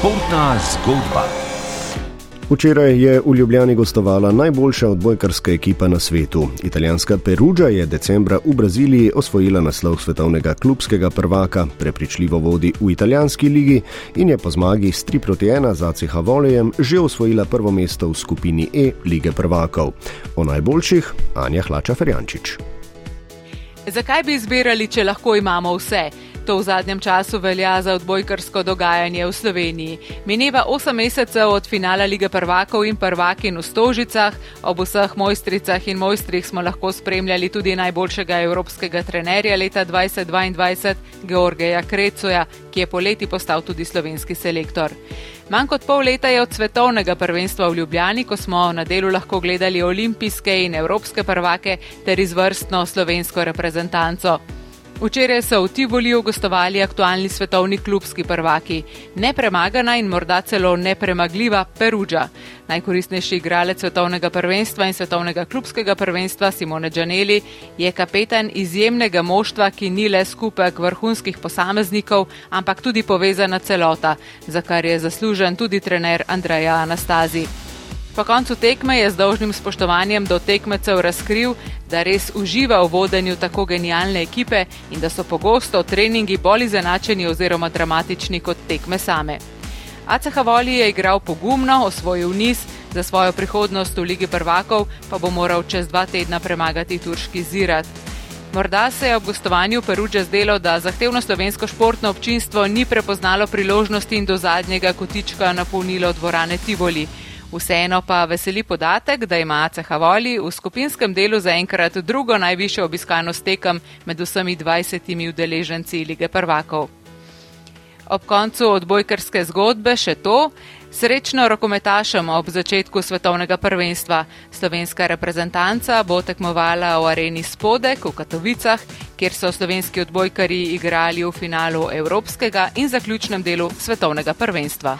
Športna zgodba. Včeraj je v Ljubljani gostovala najboljša odbojkarska ekipa na svetu. Italijanska Perugia je decembra v Braziliji osvojila naslov svetovnega klubskega prvaka, prepričljivo vodi v italijanski ligi in je po zmagi s 3 proti 1 za CH Volejem že osvojila prvo mesto v skupini E lige prvakov. O najboljših Anja Hlača Ferjančič. Zakaj bi izbirali, če lahko imamo vse? To v zadnjem času velja za odbojkarsko dogajanje v Sloveniji. Mineva 8 mesecev od finala lige prvakov in prvakin v Stožicah, ob vseh mojstricah in mojstrih smo lahko spremljali tudi najboljšega evropskega trenerja leta 2022, Georgeja Krecoja, ki je poleti postal tudi slovenski selektor. Manj kot pol leta je od svetovnega prvenstva v Ljubljani, ko smo na delu lahko gledali olimpijske in evropske prvake ter izvrstno slovensko reprezentanco. Včeraj so v Tivoliju gostovali aktualni svetovni klubski prvaki, nepremagana in morda celo nepremagljiva Perugia. Najkoristnejši igralec svetovnega prvenstva in svetovnega klubskega prvenstva Simone Džaneli je kapetan izjemnega moštva, ki ni le skupek vrhunskih posameznikov, ampak tudi povezana celota, za kar je zaslužen tudi trener Andreja Anastazi. Po koncu tekme je z dolžnim spoštovanjem do tekmecev razkril, da res uživa v vodenju tako genialne ekipe in da so pogosto treningi bolj izenačeni oziroma dramatični kot tekme same. ACH Voli je igral pogumno, osvojil niz, za svojo prihodnost v Ligi prvakov pa bo moral čez dva tedna premagati turški zirat. Morda se je ob gostovanju Peruđa zdelo, da zahtevno slovensko športno občinstvo ni prepoznalo priložnosti in do zadnjega kotička napolnilo dvorane Tivoli. Vseeno pa veseli podatek, da ima ACH Voli v skupinskem delu zaenkrat drugo najvišjo obiskanost tekem med vsemi 20 udeleženci lige prvakov. Ob koncu odbojkarske zgodbe še to. Srečno rokometašem ob začetku svetovnega prvenstva. Slovenska reprezentanca bo tekmovala v areni Spodek v Katovicah, kjer so slovenski odbojkari igrali v finalu Evropskega in zaključnem delu svetovnega prvenstva.